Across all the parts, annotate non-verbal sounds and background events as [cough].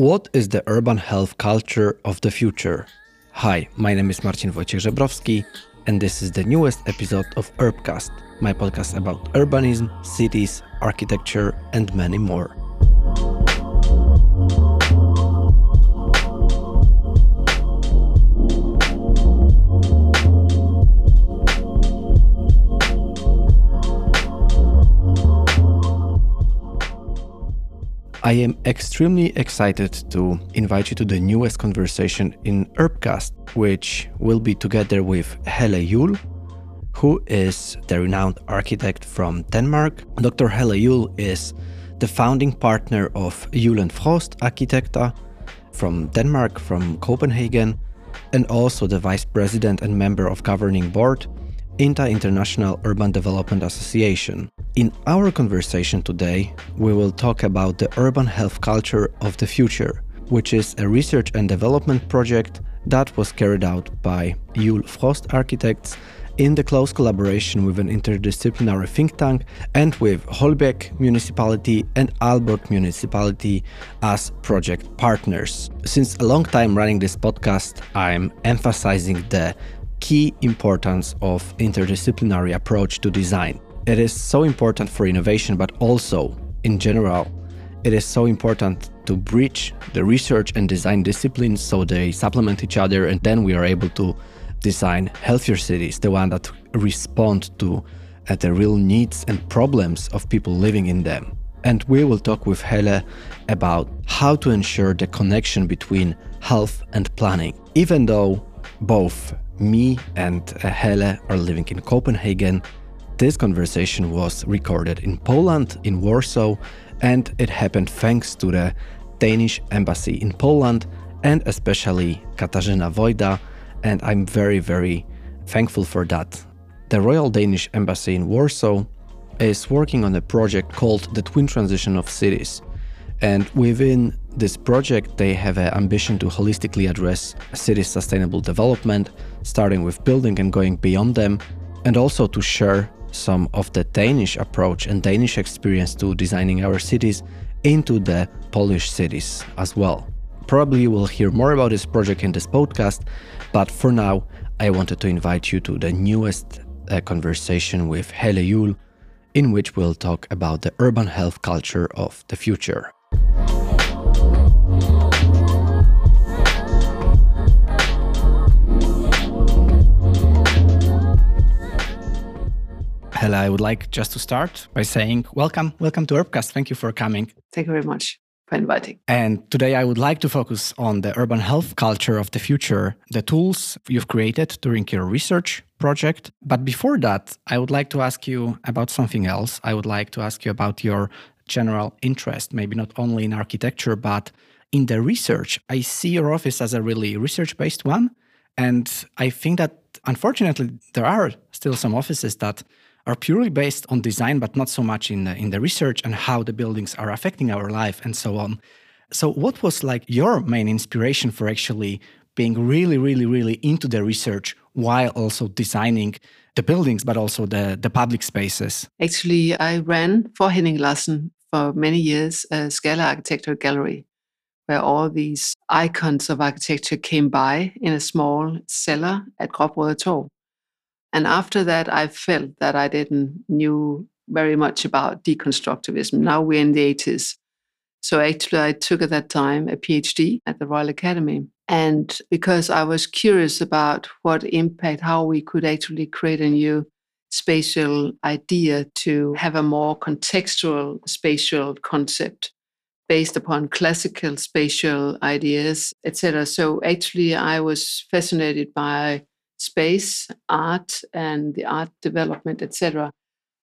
What is the urban health culture of the future? Hi, my name is Marcin Wojciech Żebrowski, and this is the newest episode of Urbcast, my podcast about urbanism, cities, architecture, and many more. I am extremely excited to invite you to the newest conversation in Urbcast, which will be together with Helle Juul, who is the renowned architect from Denmark. Dr. Helle Juul is the founding partner of Juul and Frost Arkitekter from Denmark, from Copenhagen, and also the vice president and member of governing board INTA International Urban Development Association. In our conversation today, we will talk about the urban health culture of the future, which is a research and development project that was carried out by Juul Frost Architects in the close collaboration with an interdisciplinary think tank and with Holbæk Municipality and Albert Municipality as project partners. Since a long time running this podcast, I'm emphasizing the key importance of interdisciplinary approach to design. It is so important for innovation, but also in general, it is so important to bridge the research and design disciplines so they supplement each other and then we are able to design healthier cities, the one that respond to uh, the real needs and problems of people living in them. And we will talk with Helle about how to ensure the connection between health and planning. Even though both me and uh, Helle are living in Copenhagen. This conversation was recorded in Poland, in Warsaw, and it happened thanks to the Danish embassy in Poland and especially Katarzyna Wojda, and I'm very, very thankful for that. The Royal Danish Embassy in Warsaw is working on a project called the Twin Transition of Cities. And within this project, they have an ambition to holistically address city's sustainable development, starting with building and going beyond them, and also to share some of the Danish approach and Danish experience to designing our cities into the Polish cities as well. Probably you will hear more about this project in this podcast, but for now, I wanted to invite you to the newest uh, conversation with Juul, in which we'll talk about the urban health culture of the future. Helle, I would like just to start by saying welcome, welcome to Urbcast. Thank you for coming. Thank you very much for inviting. And today I would like to focus on the urban health culture of the future, the tools you've created during your research project. But before that, I would like to ask you about something else. I would like to ask you about your general interest, maybe not only in architecture, but in the research. I see your office as a really research based one. And I think that unfortunately, there are still some offices that are purely based on design, but not so much in the, in the research and how the buildings are affecting our life and so on. So, what was like your main inspiration for actually being really, really, really into the research while also designing the buildings, but also the, the public spaces? Actually, I ran for Henning Larsen for many years a Scala Architecture Gallery, where all these icons of architecture came by in a small cellar at Gråbrødre Torv. And after that, I felt that I didn't knew very much about deconstructivism. Now we're in the 80s. So actually, I took at that time a PhD at the Royal Academy. And because I was curious about what impact, how we could actually create a new spatial idea to have a more contextual spatial concept based upon classical spatial ideas, etc. So actually, I was fascinated by space, art, and the art development, etc.,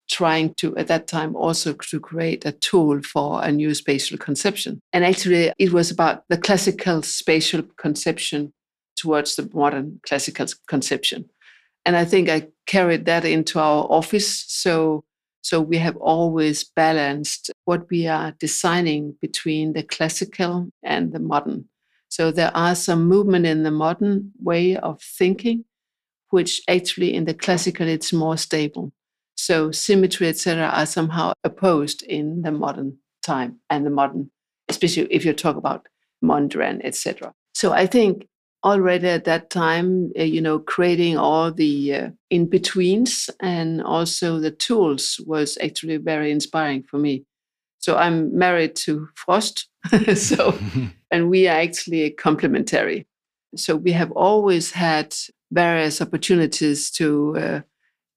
trying to, at that time, also to create a tool for a new spatial conception. And actually, it was about the classical spatial conception towards the modern classical conception. And I think I carried that into our office. So, so we have always balanced what we are designing between the classical and the modern. So there are some movement in the modern way of thinking, which actually in the classical it's more stable. So symmetry, etc., are somehow opposed in the modern time and the modern, especially if you talk about Mondrian, etc. So I think already at that time, uh, you know, creating all the uh, in betweens and also the tools was actually very inspiring for me. So I'm married to Frost, [laughs] so [laughs] and we are actually complementary. So we have always had various opportunities to uh,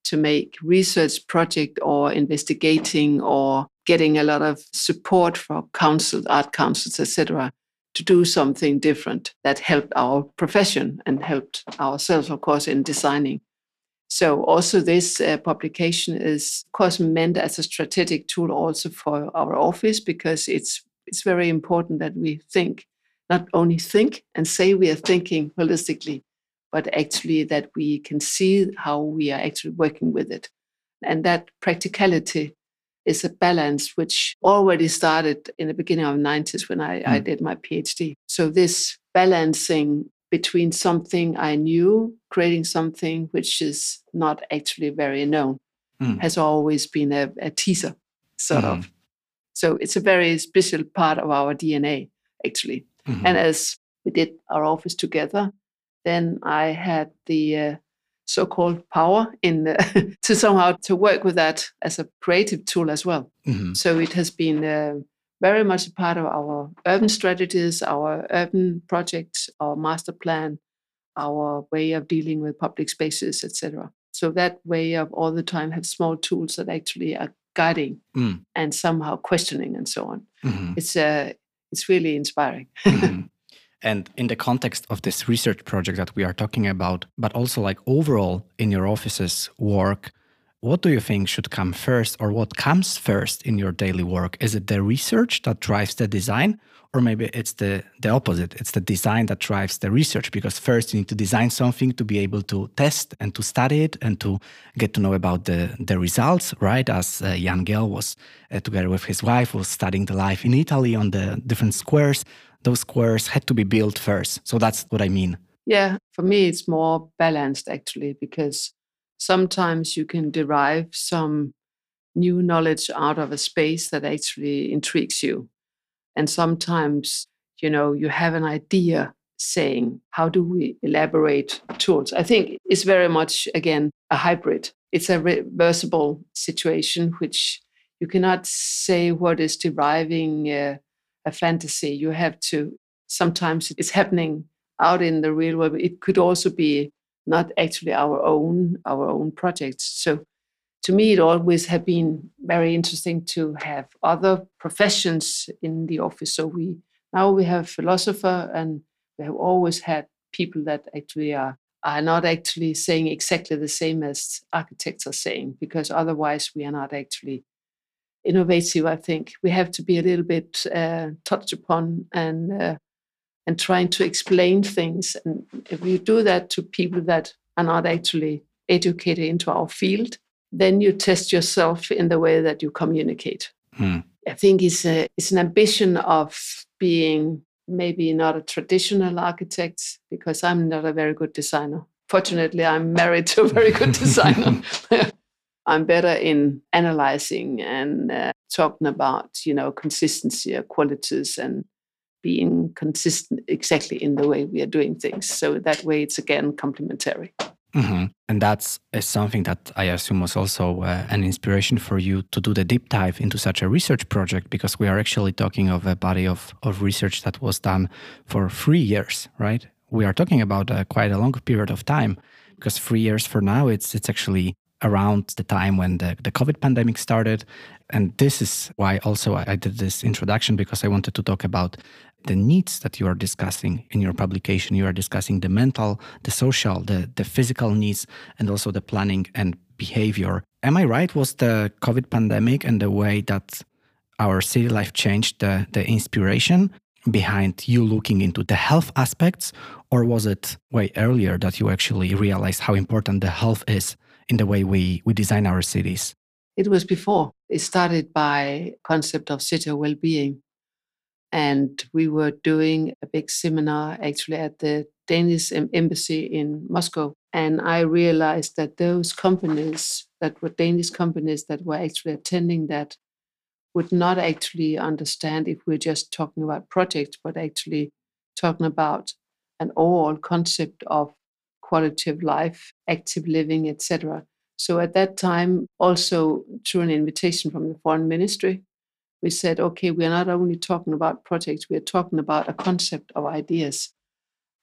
to make research project or investigating or getting a lot of support from councils, art councils, etc to do something different that helped our profession and helped ourselves, of course, in designing. So also this uh, publication is, of course, meant as a strategic tool also for our office because it's it's very important that we think, not only think and say we are thinking holistically, but actually that we can see how we are actually working with it. And that practicality is a balance which already started in the beginning of the 90s when I, mm. I did my PhD. So this balancing between something I knew, creating something which is not actually very known, mm. has always been a, a teaser, sort mm-hmm. of. So it's a very special part of our DNA, actually. Mm-hmm. And as we did our office together, then I had the uh, so-called power in the, [laughs] to somehow to work with that as a creative tool as well. Mm-hmm. So it has been uh, very much a part of our urban strategies, our urban projects, our master plan, our way of dealing with public spaces, etc. So that way of all the time have small tools that actually are guiding mm. and somehow questioning and so on. Mm-hmm. It's uh, it's really inspiring. mm-hmm. [laughs] And in the context of this research project that we are talking about, but also like overall in your office's work, what do you think should come first or what comes first in your daily work? Is it the research that drives the design? Or maybe it's the, the opposite. It's the design that drives the research because first you need to design something to be able to test and to study it and to get to know about the, the results, right? As uh, Jan Gehl was uh, together with his wife was studying the life in Italy on the different squares those squares had to be built first. So that's what I mean. Yeah, for me, it's more balanced actually, because sometimes you can derive some new knowledge out of a space that actually intrigues you. And sometimes, you know, you have an idea saying, how do we elaborate tools? I think it's very much, again, a hybrid. It's a reversible situation, which you cannot say what is deriving. Uh, a fantasy. You have to, sometimes it's happening out in the real world. It could also be not actually our own, our own projects. So to me, it always have been very interesting to have other professions in the office. So we, now we have philosopher and we have always had people that actually are are not actually saying exactly the same as architects are saying, because otherwise we are not actually innovative. I think we have to be a little bit uh, touched upon and uh, and trying to explain things. And if you do that to people that are not actually educated into our field, then you test yourself in the way that you communicate. Hmm. I think it's a, it's an ambition of being maybe not a traditional architect because I'm not a very good designer. Fortunately, I'm married to a very good [laughs] designer. [laughs] I'm better in analyzing and uh, talking about, you know, consistency of qualities and being consistent exactly in the way we are doing things. So that way, it's again complementary. Mm-hmm. And that's uh, something that I assume was also uh, an inspiration for you to do the deep dive into such a research project because we are actually talking of a body of, of research that was done for three years, right? We are talking about uh, quite a long period of time because three years for now, it's it's actually around the time when the, the COVID pandemic started. And this is why also I did this introduction because I wanted to talk about the needs that you are discussing in your publication. You are discussing the mental, the social, the, the physical needs, and also the planning and behavior. Am I right? Was the COVID pandemic and the way that our city life changed the, the inspiration behind you looking into the health aspects? Or was it way earlier that you actually realized how important the health is in the way we, we design our cities? It was before. It started by concept of city well-being. And we were doing a big seminar actually at the Danish embassy in Moscow. And I realized that those companies that were Danish companies that were actually attending that would not actually understand if we're just talking about projects, but actually talking about an overall concept of quality of life, active living, etc. So at that time, also through an invitation from the foreign ministry, we said, okay, we're not only talking about projects, we're talking about a concept of ideas.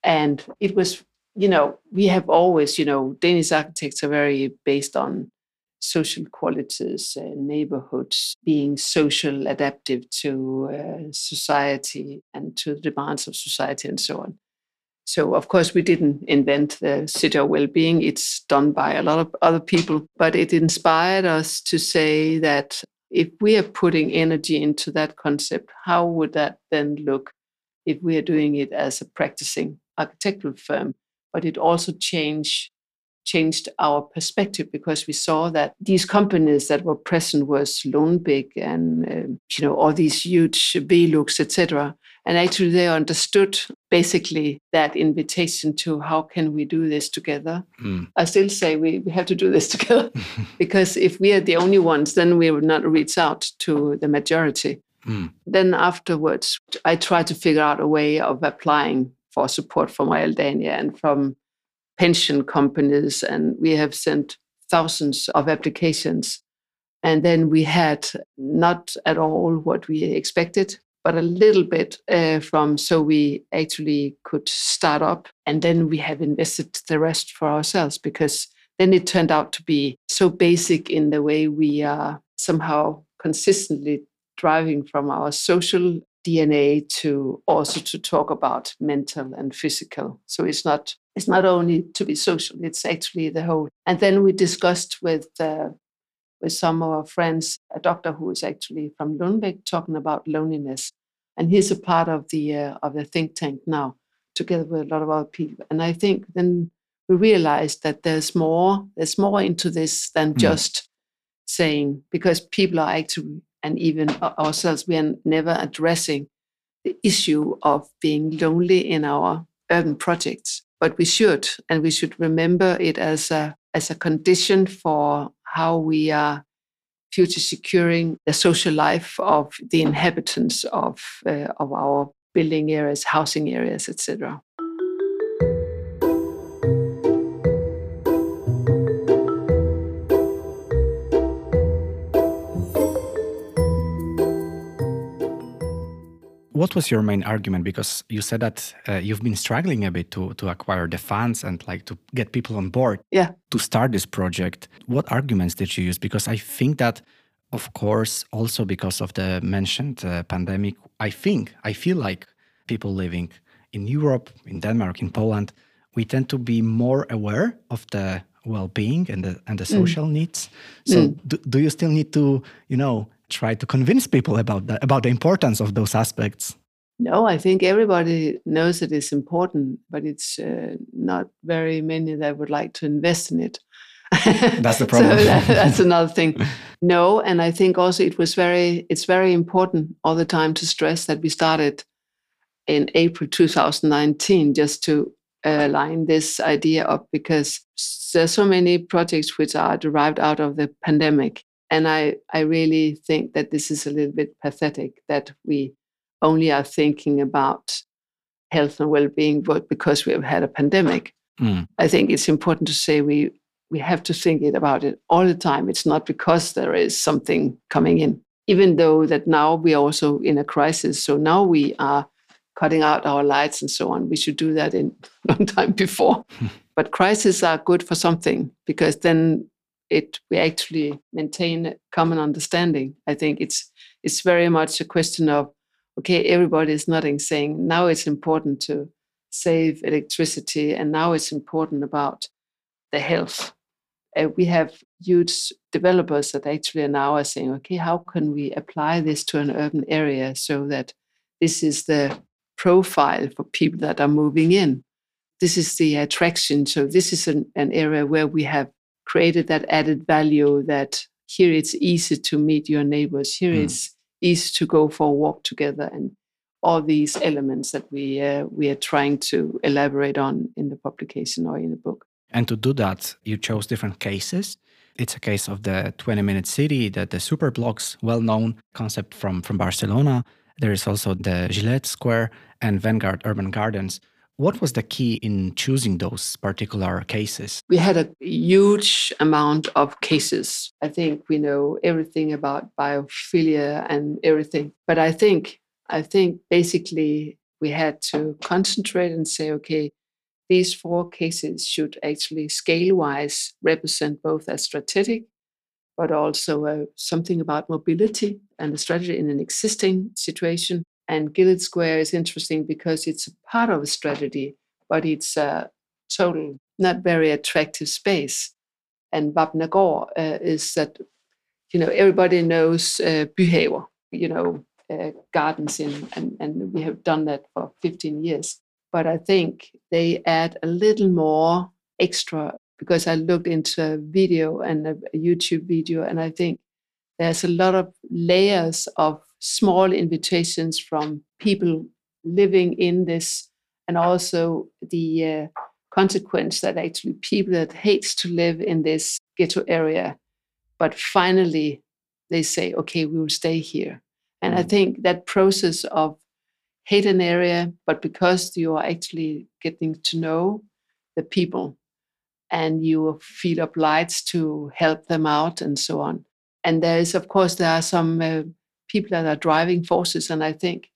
And it was, you know, we have always, you know, Danish architects are very based on social qualities, uh, neighborhoods, being social, adaptive to uh, society and to the demands of society and so on. So, of course, we didn't invent the city of well-being. It's done by a lot of other people, but it inspired us to say that if we are putting energy into that concept, how would that then look if we are doing it as a practicing architectural firm? But it also changed changed our perspective because we saw that these companies that were present was Lundbeck and uh, you know all these huge Velux, etc. And actually, they understood basically that invitation to how can we do this together. Mm. I still say we, we have to do this [laughs] together [laughs] because if we are the only ones, then we will not reach out to the majority. Mm. Then afterwards, I try to figure out a way of applying for support from Realdania and from pension companies, and we have sent thousands of applications. And then we had not at all what we expected, but a little bit uh, from so we actually could start up. And then we have invested the rest for ourselves because then it turned out to be so basic in the way we are somehow consistently driving from our social DNA to also to talk about mental and physical. So it's not it's not only to be social; it's actually the whole. And then we discussed with uh, with some of our friends a doctor who is actually from Lundbeck talking about loneliness, and he's a part of the uh, of the think tank now, together with a lot of other people. And I think then we realized that there's more there's more into this than mm. just saying because people are actually and even ourselves, we are never addressing the issue of being lonely in our urban projects. But we should, and we should remember it as a as a condition for how we are future securing the social life of the inhabitants of uh, of our building areas, housing areas, etc. what was your main argument? Because you said that uh, you've been struggling a bit to to acquire the funds and like to get people on board. Yeah. To start this project, what arguments did you use? Because I think that, of course, also because of the mentioned uh, pandemic, I think I feel like people living in Europe, in Denmark, in Poland, we tend to be more aware of the well-being and the and the mm. social mm. needs. So, mm. do, do you still need to, you know, try to convince people about that, about the importance of those aspects? No, I think everybody knows it is important, but it's uh, not very many that would like to invest in it. [laughs] That's the [laughs] problem. so that, that's another thing. [laughs] No, and I think also it was very it's very important all the time to stress that we started in April 2019 just to uh, line this idea up because there's so many projects which are derived out of the pandemic and I, I really think that this is a little bit pathetic that we only are thinking about health and well-being but because we have had a pandemic. Mm. I think it's important to say we we have to think it about it all the time. It's not because there is something coming in, even though that now we are also in a crisis. So now we are cutting out our lights and so on. We should do that in a [laughs] long time before. [laughs] but crises are good for something because then it we actually maintain a common understanding. I think it's it's very much a question of okay, everybody is nodding, saying now it's important to save electricity, and now it's important about the health. Uh, we have huge developers that actually are now are saying, okay, how can we apply this to an urban area so that this is the profile for people that are moving in. This is the attraction. So this is an, an area where we have created that added value that here it's easy to meet your neighbors, here mm. it's easy to go for a walk together, and all these elements that we uh, we are trying to elaborate on in the publication or in the book. And to do that, you chose different cases. It's a case of the 20 minute city, the, the super blocks, well known concept from, from Barcelona. There is also the Gillette Square and Vapnagaard Urban Gardens. What was the key in choosing those particular cases? We had a huge amount of cases. I think we know everything about biophilia and everything. But I think I think basically we had to concentrate and say, okay, these four cases should actually scale wise represent both a strategic, but also uh, something about mobility and a strategy in an existing situation. And Gillette Square is interesting because it's a part of a strategy, but it's a total, not very attractive space. And Vapnagaard uh, is that, you know, everybody knows uh, Byhaver, you know, uh, gardens in, and, and we have done that for 15 years. But I think they add a little more extra because I looked into a video and a YouTube video, and I think there's a lot of layers of small invitations from people living in this, and also the uh, consequence that actually people that hates to live in this ghetto area, but finally they say, okay, we will stay here. And I mm. think that process of hate an area, but because you are actually getting to know the people and you feel obliged to help them out and so on. And there is, of course, there are some uh, people that are driving forces. And I think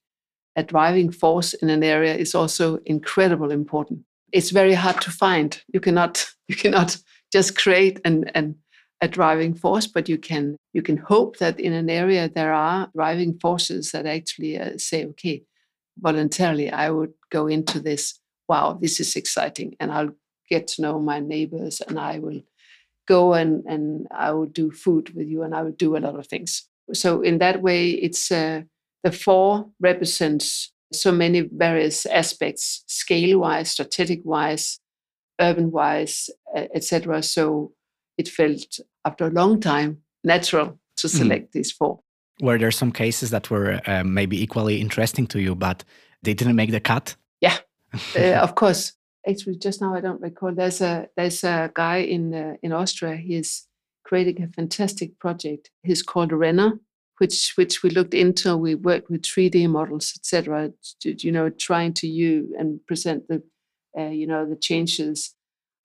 a driving force in an area is also incredibly important. It's very hard to find. You cannot, [laughs] you cannot just create and, and a driving force, but you can you can hope that in an area there are driving forces that actually uh, say, okay, voluntarily I would go into this. Wow, this is exciting, and I'll get to know my neighbors, and I will go and and I will do food with you, and I will do a lot of things. So in that way, it's uh, the four represents so many various aspects, scale wise, strategic wise, urban wise, etc. So it felt after a long time natural to hmm. select mm. these four. Were there some cases that were uh, maybe equally interesting to you, but they didn't make the cut? Yeah, [laughs] uh, of course. Actually, just now I don't recall. There's a there's a guy in uh, in Austria. He is creating a fantastic project. He's called Renner, which which we looked into. We worked with 3D models, etc. You know, trying to you and present the uh, you know the changes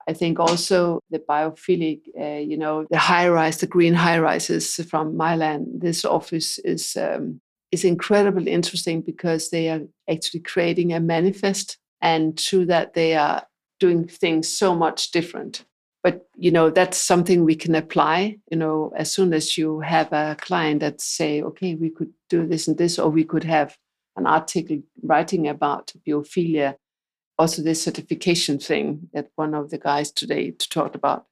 I think also the biophilic, uh, you know, the high rise, the green high rises from Milan. This office is um, is incredibly interesting because they are actually creating a manifest, and through that they are doing things so much different. But you know, that's something we can apply. You know, as soon as you have a client that say, okay, we could do this and this, or we could have an article writing about biophilia also this certification thing that one of the guys today talked about.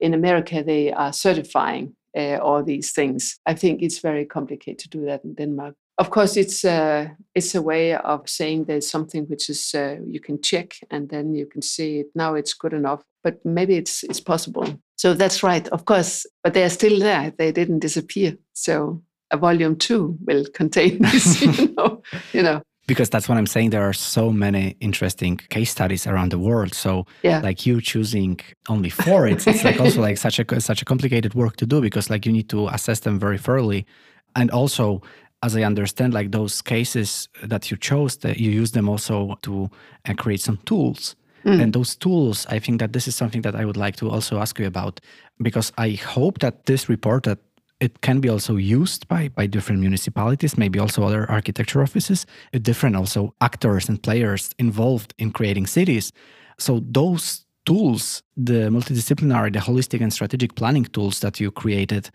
In America, they are certifying uh, all these things. I think it's very complicated to do that in Denmark. Of course, it's a, uh, it's a way of saying there's something which is uh, you can check and then you can see it. Now it's good enough, but maybe it's it's possible. So that's right, of course. But they're still there. They didn't disappear. So a volume two will [laughs] contain this. [laughs] you know, you know because that's what I'm saying. There are so many interesting case studies around the world. So, yeah. like you choosing only four, it's, it's like also like such a such a complicated work to do because like you need to assess them very thoroughly, and also as I understand, like those cases that you chose, that you use them also to uh, create some tools. Mm. And those tools, I think that this is something that I would like to also ask you about because I hope that this report that it can be also used by, by different municipalities, maybe also other architecture offices, different also actors and players involved in creating cities. So those tools, the multidisciplinary, the holistic and strategic planning tools that you created,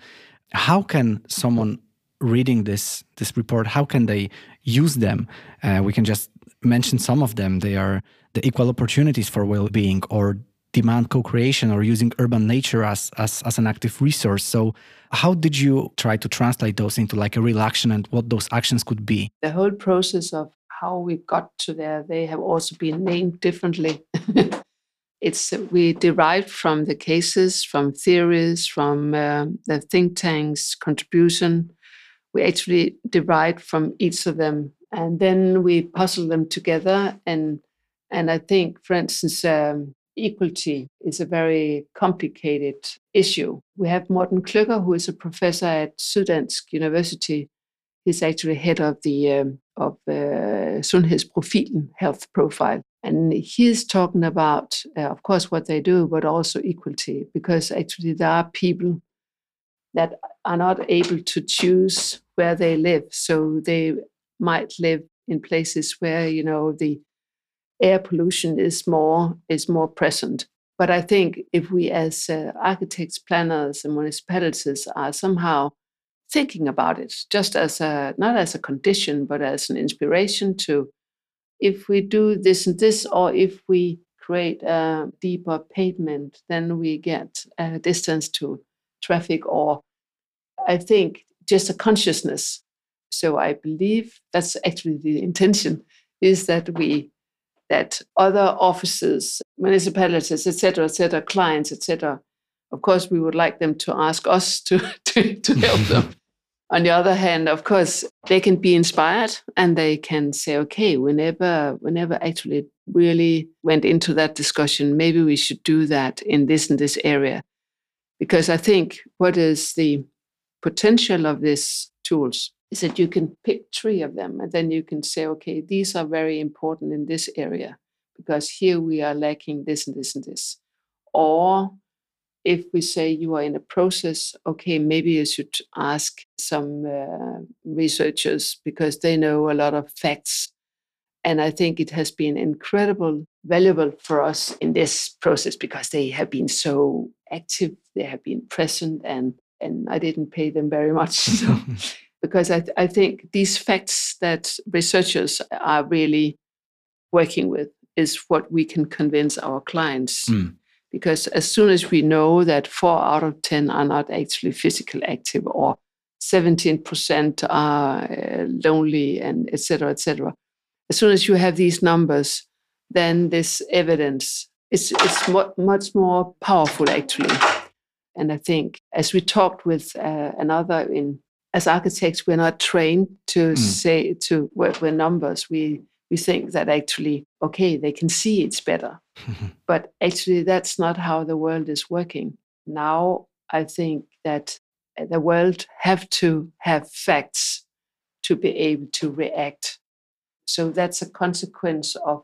how can someone reading this this report, how can they use them? Uh, we can just mention some of them. They are the equal opportunities for well-being or demand co-creation or using urban nature as, as, as an active resource. So how did you try to translate those into like a real action and what those actions could be? The whole process of how we got to there, they have also been named differently. [laughs] it's we derived from the cases, from theories, from uh, the think tanks' contribution. We actually derived from each of them, and then we puzzle them together. And and I think, for instance, um, equality is a very complicated issue. We have Morten Klücker, who is a professor at Syddansk University. He's actually head of the um, of uh, Sundhedsprofilen health profile, and he's talking about, uh, of course, what they do, but also equality, because actually there are people that are not able to choose where they live, so they might live in places where you know the air pollution is more is more present. But I think if we, as uh, architects, planners, and municipalities, are somehow thinking about it, just as a not as a condition, but as an inspiration to, if we do this and this, or if we create a deeper pavement, then we get a distance to traffic, or I think just a consciousness. So I believe that's actually the intention is that we that other offices, municipalities, etc., etc., clients, etc., of course, we would like them to ask us [laughs] to, to, to help [laughs] them. On the other hand, of course, they can be inspired and they can say, okay, we never, we never actually really went into that discussion. Maybe we should do that in this and this area. Because I think what is the potential of these tools is that you can pick three of them and then you can say, okay, these are very important in this area because here we are lacking this and this and this. Or if we say you are in a process, okay, maybe you should ask some uh, researchers because they know a lot of facts. And I think it has been incredible, valuable for us in this process because they have been so active, they have been present, and and I didn't pay them very much. [laughs] So [laughs] because I, th- I think these facts that researchers are really working with is what we can convince our clients. Mm. Because as soon as we know that four out of 10 are not actually physically active or 17% are uh, lonely and etc etc as soon as you have these numbers then this evidence is, mo- much more powerful actually and i think as we talked with uh, another in as architects, we're not trained to mm. say to work with numbers. We we think that actually, okay, they can see it's better, [laughs] but actually, that's not how the world is working now. I think that the world have to have facts to be able to react. So that's a consequence of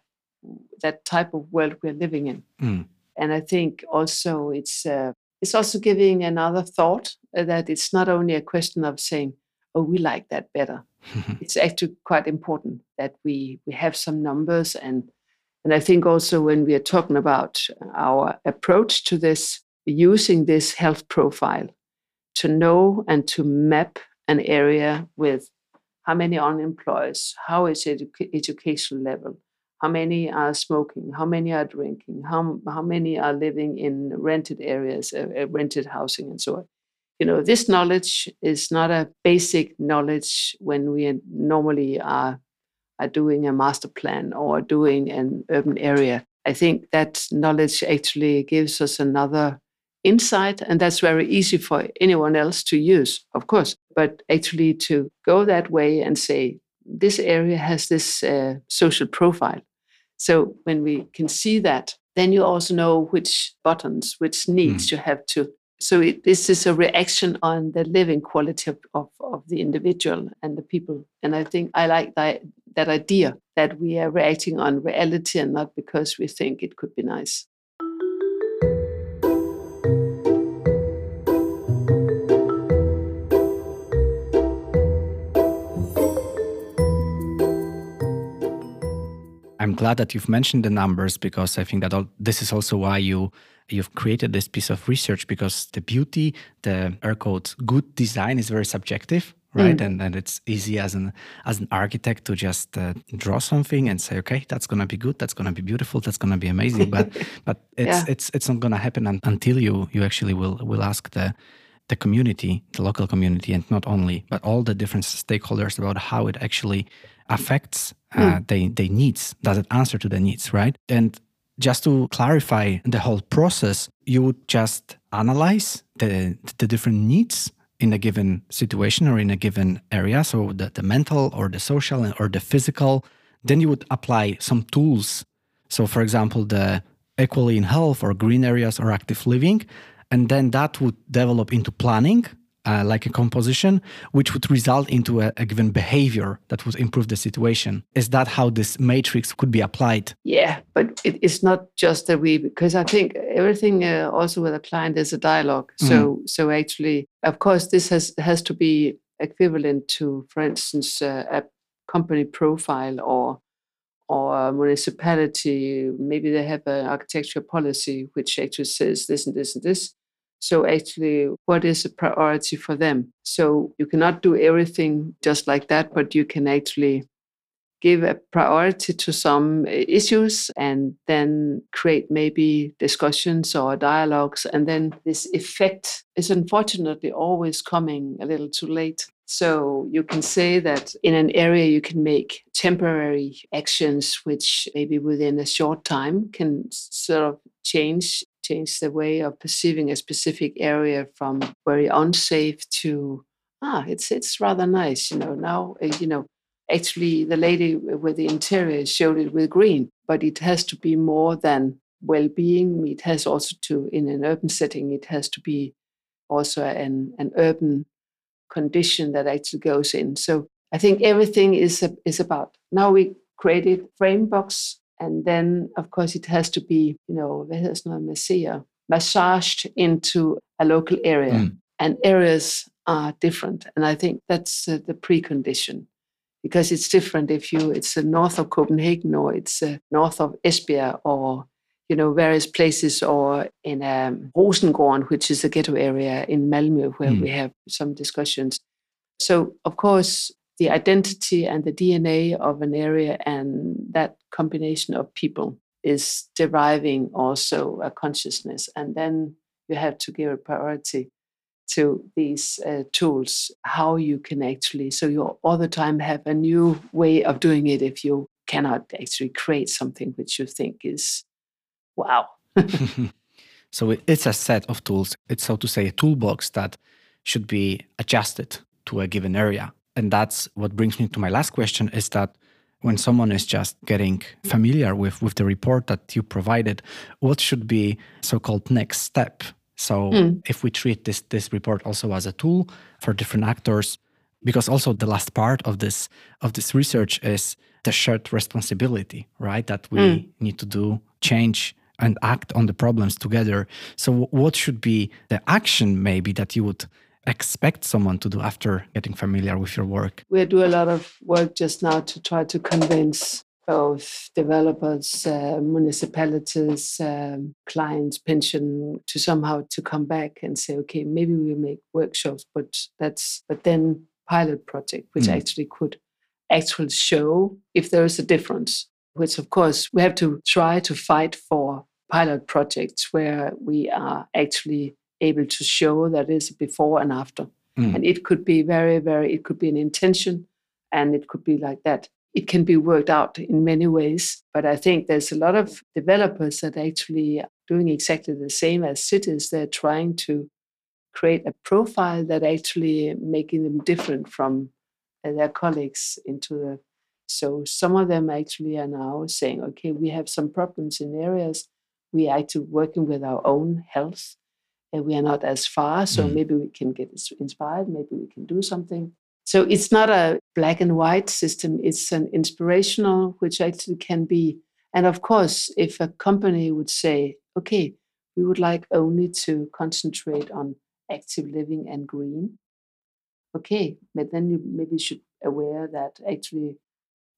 that type of world we're living in. Mm. And I think also it's uh, it's also giving another thought uh, that it's not only a question of saying, oh, we like that better. [laughs] it's actually quite important that we, we have some numbers. And, and I think also when we are talking about our approach to this, using this health profile to know and to map an area with how many unemployed, how is edu- education level, how many are smoking, how many are drinking, how, how many are living in rented areas, uh, uh, rented housing, and so on. You know, this knowledge is not a basic knowledge when we normally are, are doing a master plan or doing an urban area. I think that knowledge actually gives us another insight, and that's very easy for anyone else to use, of course. But actually, to go that way and say, this area has this uh, social profile so when we can see that, then you also know which buttons, which needs mm. you have to. So it, this is a reaction on the living quality of, of, of, the individual and the people. And I think I like that, that idea that we are reacting on reality and not because we think it could be nice. I'm glad that you've mentioned the numbers because I think that all, this is also why you you've created this piece of research because the beauty, the ERCODE good design is very subjective, right? Mm. And and it's easy as an as an architect to just uh, draw something and say, okay, that's gonna be good, that's gonna be beautiful, that's gonna be amazing. But [laughs] but it's yeah. it's it's not gonna happen until you you actually will will ask the the community, the local community, and not only, but all the different stakeholders about how it actually affects uh, mm. their, their needs. Does it answer to the needs, right? And just to clarify the whole process, you would just analyze the, the different needs in a given situation or in a given area. So the, the mental or the social or the physical. Then you would apply some tools. So, for example, the equally in health or green areas or active living. And then that would develop into planning uh, like a composition, which would result into a, a, given behavior that would improve the situation. Is that how this matrix could be applied? Yeah, but it, it's not just that we, because I think everything uh, also with a client is a dialogue. Mm. So, so actually, of course, this has has to be equivalent to, for instance, uh, a company profile or or a municipality. Maybe they have an architecture policy which actually says this and this and this so, actually, what is a priority for them? So, you cannot do everything just like that, but you can actually give a priority to some uh, issues and then create maybe discussions or dialogues. And then this effect is unfortunately always coming a little too late. So you can say that in an area you can make temporary actions, which maybe within a short time can sort of change change the way of perceiving a specific area from very unsafe to ah, it's it's rather nice. You know, now uh, you know actually the lady with the interior showed it with green, but it has to be more than well-being. It has also to in an urban setting, it has to be also an an urban condition that actually goes in. So I think everything is is about now we created frame box and then, of course, it has to be, you know, massaged into a local area. Mm. And areas are different. And I think that's uh, the precondition because it's different if you, it's uh, north of Copenhagen or it's uh, north of Esbjerg or, you know, various places or in um, Rosengården, which is a ghetto area in Malmö where mm. we have some discussions. So, of course, the identity and the DNA of an area and that combination of people is deriving also a consciousness. And then you have to give a priority to these uh, tools, how you can actually, so you all the time have a new way of doing it if you cannot actually create something which you think is wow. [laughs] [laughs] so it's a set of tools. It's so to say a toolbox that should be adjusted to a given area and that's what brings me to my last question is that when someone is just getting familiar with with the report that you provided what should be so-called next step so mm. if we treat this this report also as a tool for different actors because also the last part of this of this research is the shared responsibility right that we mm. need to do change and act on the problems together so what should be the action maybe that you would expect someone to do after getting familiar with your work? We do a lot of work just now to try to convince both developers, uh, municipalities, um, clients, pension to somehow to come back and say, okay, maybe we make workshops, but that's but then pilot project, which mm. actually could actually show if there is a difference. Which of course we have to try to fight for pilot projects where we are actually able to show that is before and after. Mm. And it could be very, very, it could be an intention and it could be like that. It can be worked out in many ways, but I think there's a lot of developers that actually doing exactly the same as cities. They're trying to create a profile that actually making them different from their colleagues into the so some of them actually are now saying okay we have some problems in areas we are actually working with our own health and we are not as far. So mm. maybe we can get inspired, maybe we can do something. So it's not a black and white system, it's an inspirational, which actually can be. And of course, if a company would say, okay, we would like only to concentrate on active living and green, okay, but then you maybe should aware that actually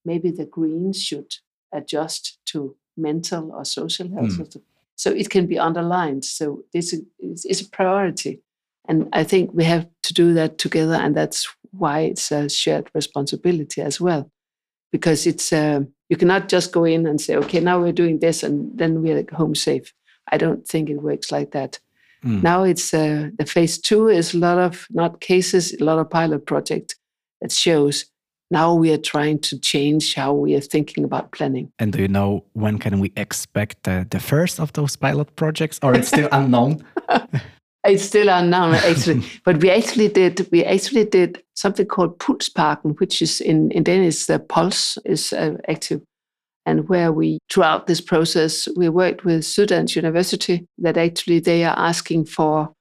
maybe the green should adjust to mental or social health mm. So it can be underlined. So this is a priority. And I think we have to do that together. And that's why it's a shared responsibility as well. Because it's, uh, you cannot just go in and say, okay, now we're doing this and then we're home safe. I don't think it works like that. Mm. Now it's uh, the phase two is a lot of not cases, a lot of pilot project that shows now we are trying to change how we are thinking about planning. And do you know when can we expect uh, the first of those pilot projects, or it's still unknown? [laughs] it's still unknown actually, [laughs] but we actually did we actually did something called Pulsparken, which is in in Danish the pulse is uh, active, and where we throughout this process we worked with Syddansk University that actually they are asking for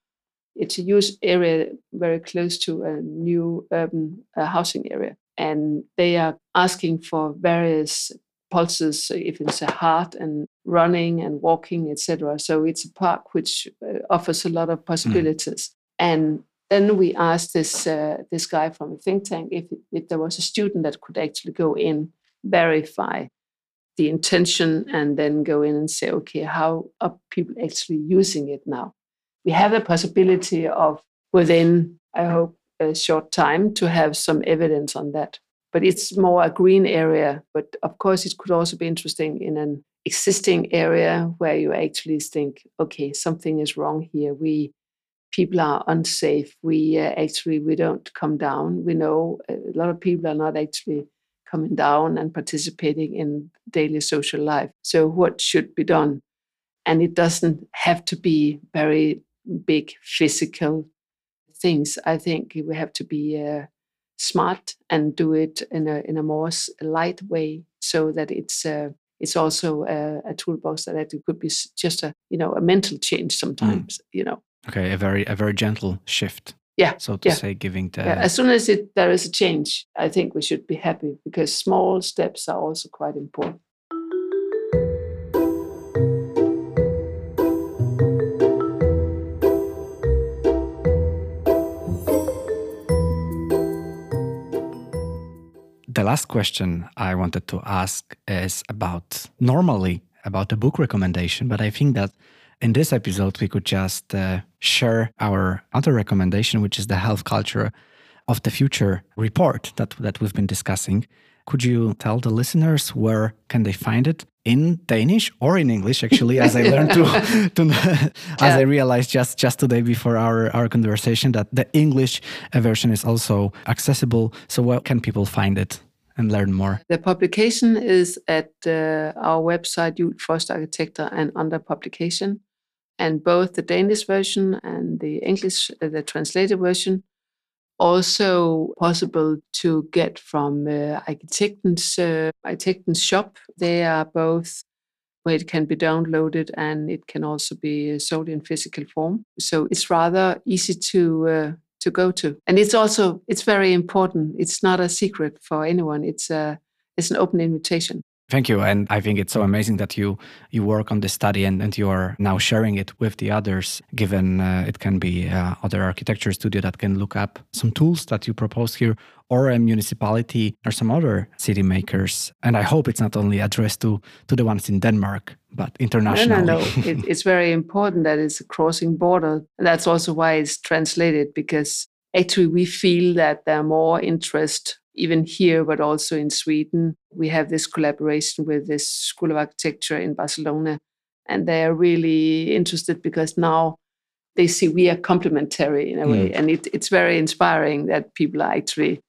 it's a use area very close to a new urban uh, housing area and they are asking for various pulses if it's a heart and running and walking etc so it's a park which uh, offers a lot of possibilities. Mm. and then we asked this uh, this guy from a think tank if, if there was a student that could actually go in verify the intention and then go in and say okay how are people actually using it now? We have the possibility of within i hope a short time to have some evidence on that but it's more a green area. But of course, it could also be interesting in an existing area where you actually think, okay, something is wrong here. We people are unsafe. We uh, actually we don't come down. We know a lot of people are not actually coming down and participating in daily social life. So what should be done? And it doesn't have to be very big physical things. I think we have to be uh, smart and do it in a in a more light way so that it's uh, it's also a, a, toolbox that it could be just a you know a mental change sometimes mm. you know okay a very a very gentle shift yeah so to yeah. say giving the yeah. as soon as it there is a change i think we should be happy because small steps are also quite important last question I wanted to ask is about normally about a book recommendation, but I think that in this episode we could just uh, share our other recommendation, which is the health culture of the future report that that we've been discussing. Could you tell the listeners where can they find it in Danish or in English? Actually, as I learned to, [laughs] to as I realized just just today before our our conversation that the English version is also accessible. So where can people find it? And learn more? The publication is at uh, our website, Juul Frost Arkitekter, and under publication. And both the Danish version and the English, uh, the translated version, also possible to get from uh, Arkitektens, uh, Arkitektens shop. They are both where it can be downloaded and it can also be sold in physical form. So it's rather easy to uh, to go to. And it's also it's very important. It's not a secret for anyone. It's a it's an open invitation. Thank you. And I think it's so amazing that you you work on this study and, and you are now sharing it with the others, given uh, it can be uh, other architecture studio that can look up some tools that you propose here or a municipality or some other city makers. And I hope it's not only addressed to, to the ones in Denmark, but internationally. No, no, no. it, it's very important that it's a crossing border. That's also why it's translated because actually we feel that there are more interest even here, but also in Sweden. We have this collaboration with this School of Architecture in Barcelona, and they are really interested because now they see we are complementary in a way, mm. and it, it's very inspiring that people are actually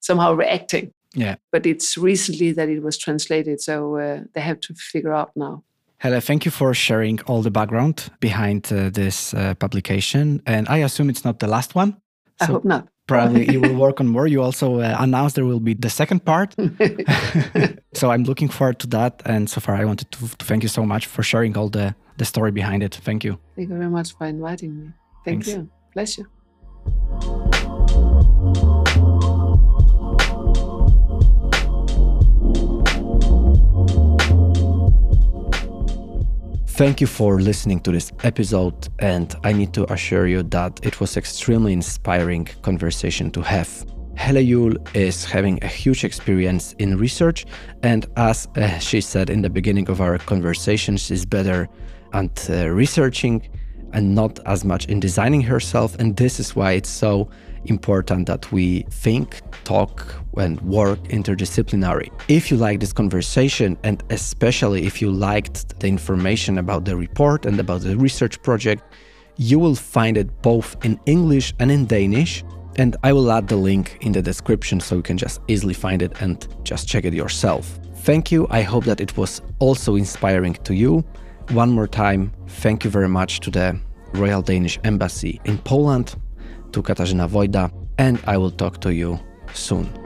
somehow reacting. Yeah. But it's recently that it was translated, so uh, they have to figure out now. Helle, thank you for sharing all the background behind uh, this uh, publication. And I assume it's not the last one. I hope not probably you will [laughs] work on more. You also uh, announced there will be the second part. [laughs] [laughs] so I'm looking forward to that. And so far, I wanted to, to, thank you so much for sharing all the, the story behind it. Thank you. Thank you very much for inviting me. Thank Thanks. you. Pleasure. Thank you for listening to this episode, and I need to assure you that it was extremely inspiring conversation to have. Helle Juul is having a huge experience in research, and as uh, she said in the beginning of our conversation, she's better at uh, researching and not as much in designing herself. And this is why it's so important that we think, talk, and work interdisciplinary. If you like this conversation, and especially if you liked the information about the report and about the research project, you will find it both in English and in Danish. And I will add the link in the description so you can just easily find it and just check it yourself. Thank you. I hope that it was also inspiring to you. One more time, thank you very much to the Royal Danish Embassy in Poland to Katarzyna Wojda, and I will talk to you soon.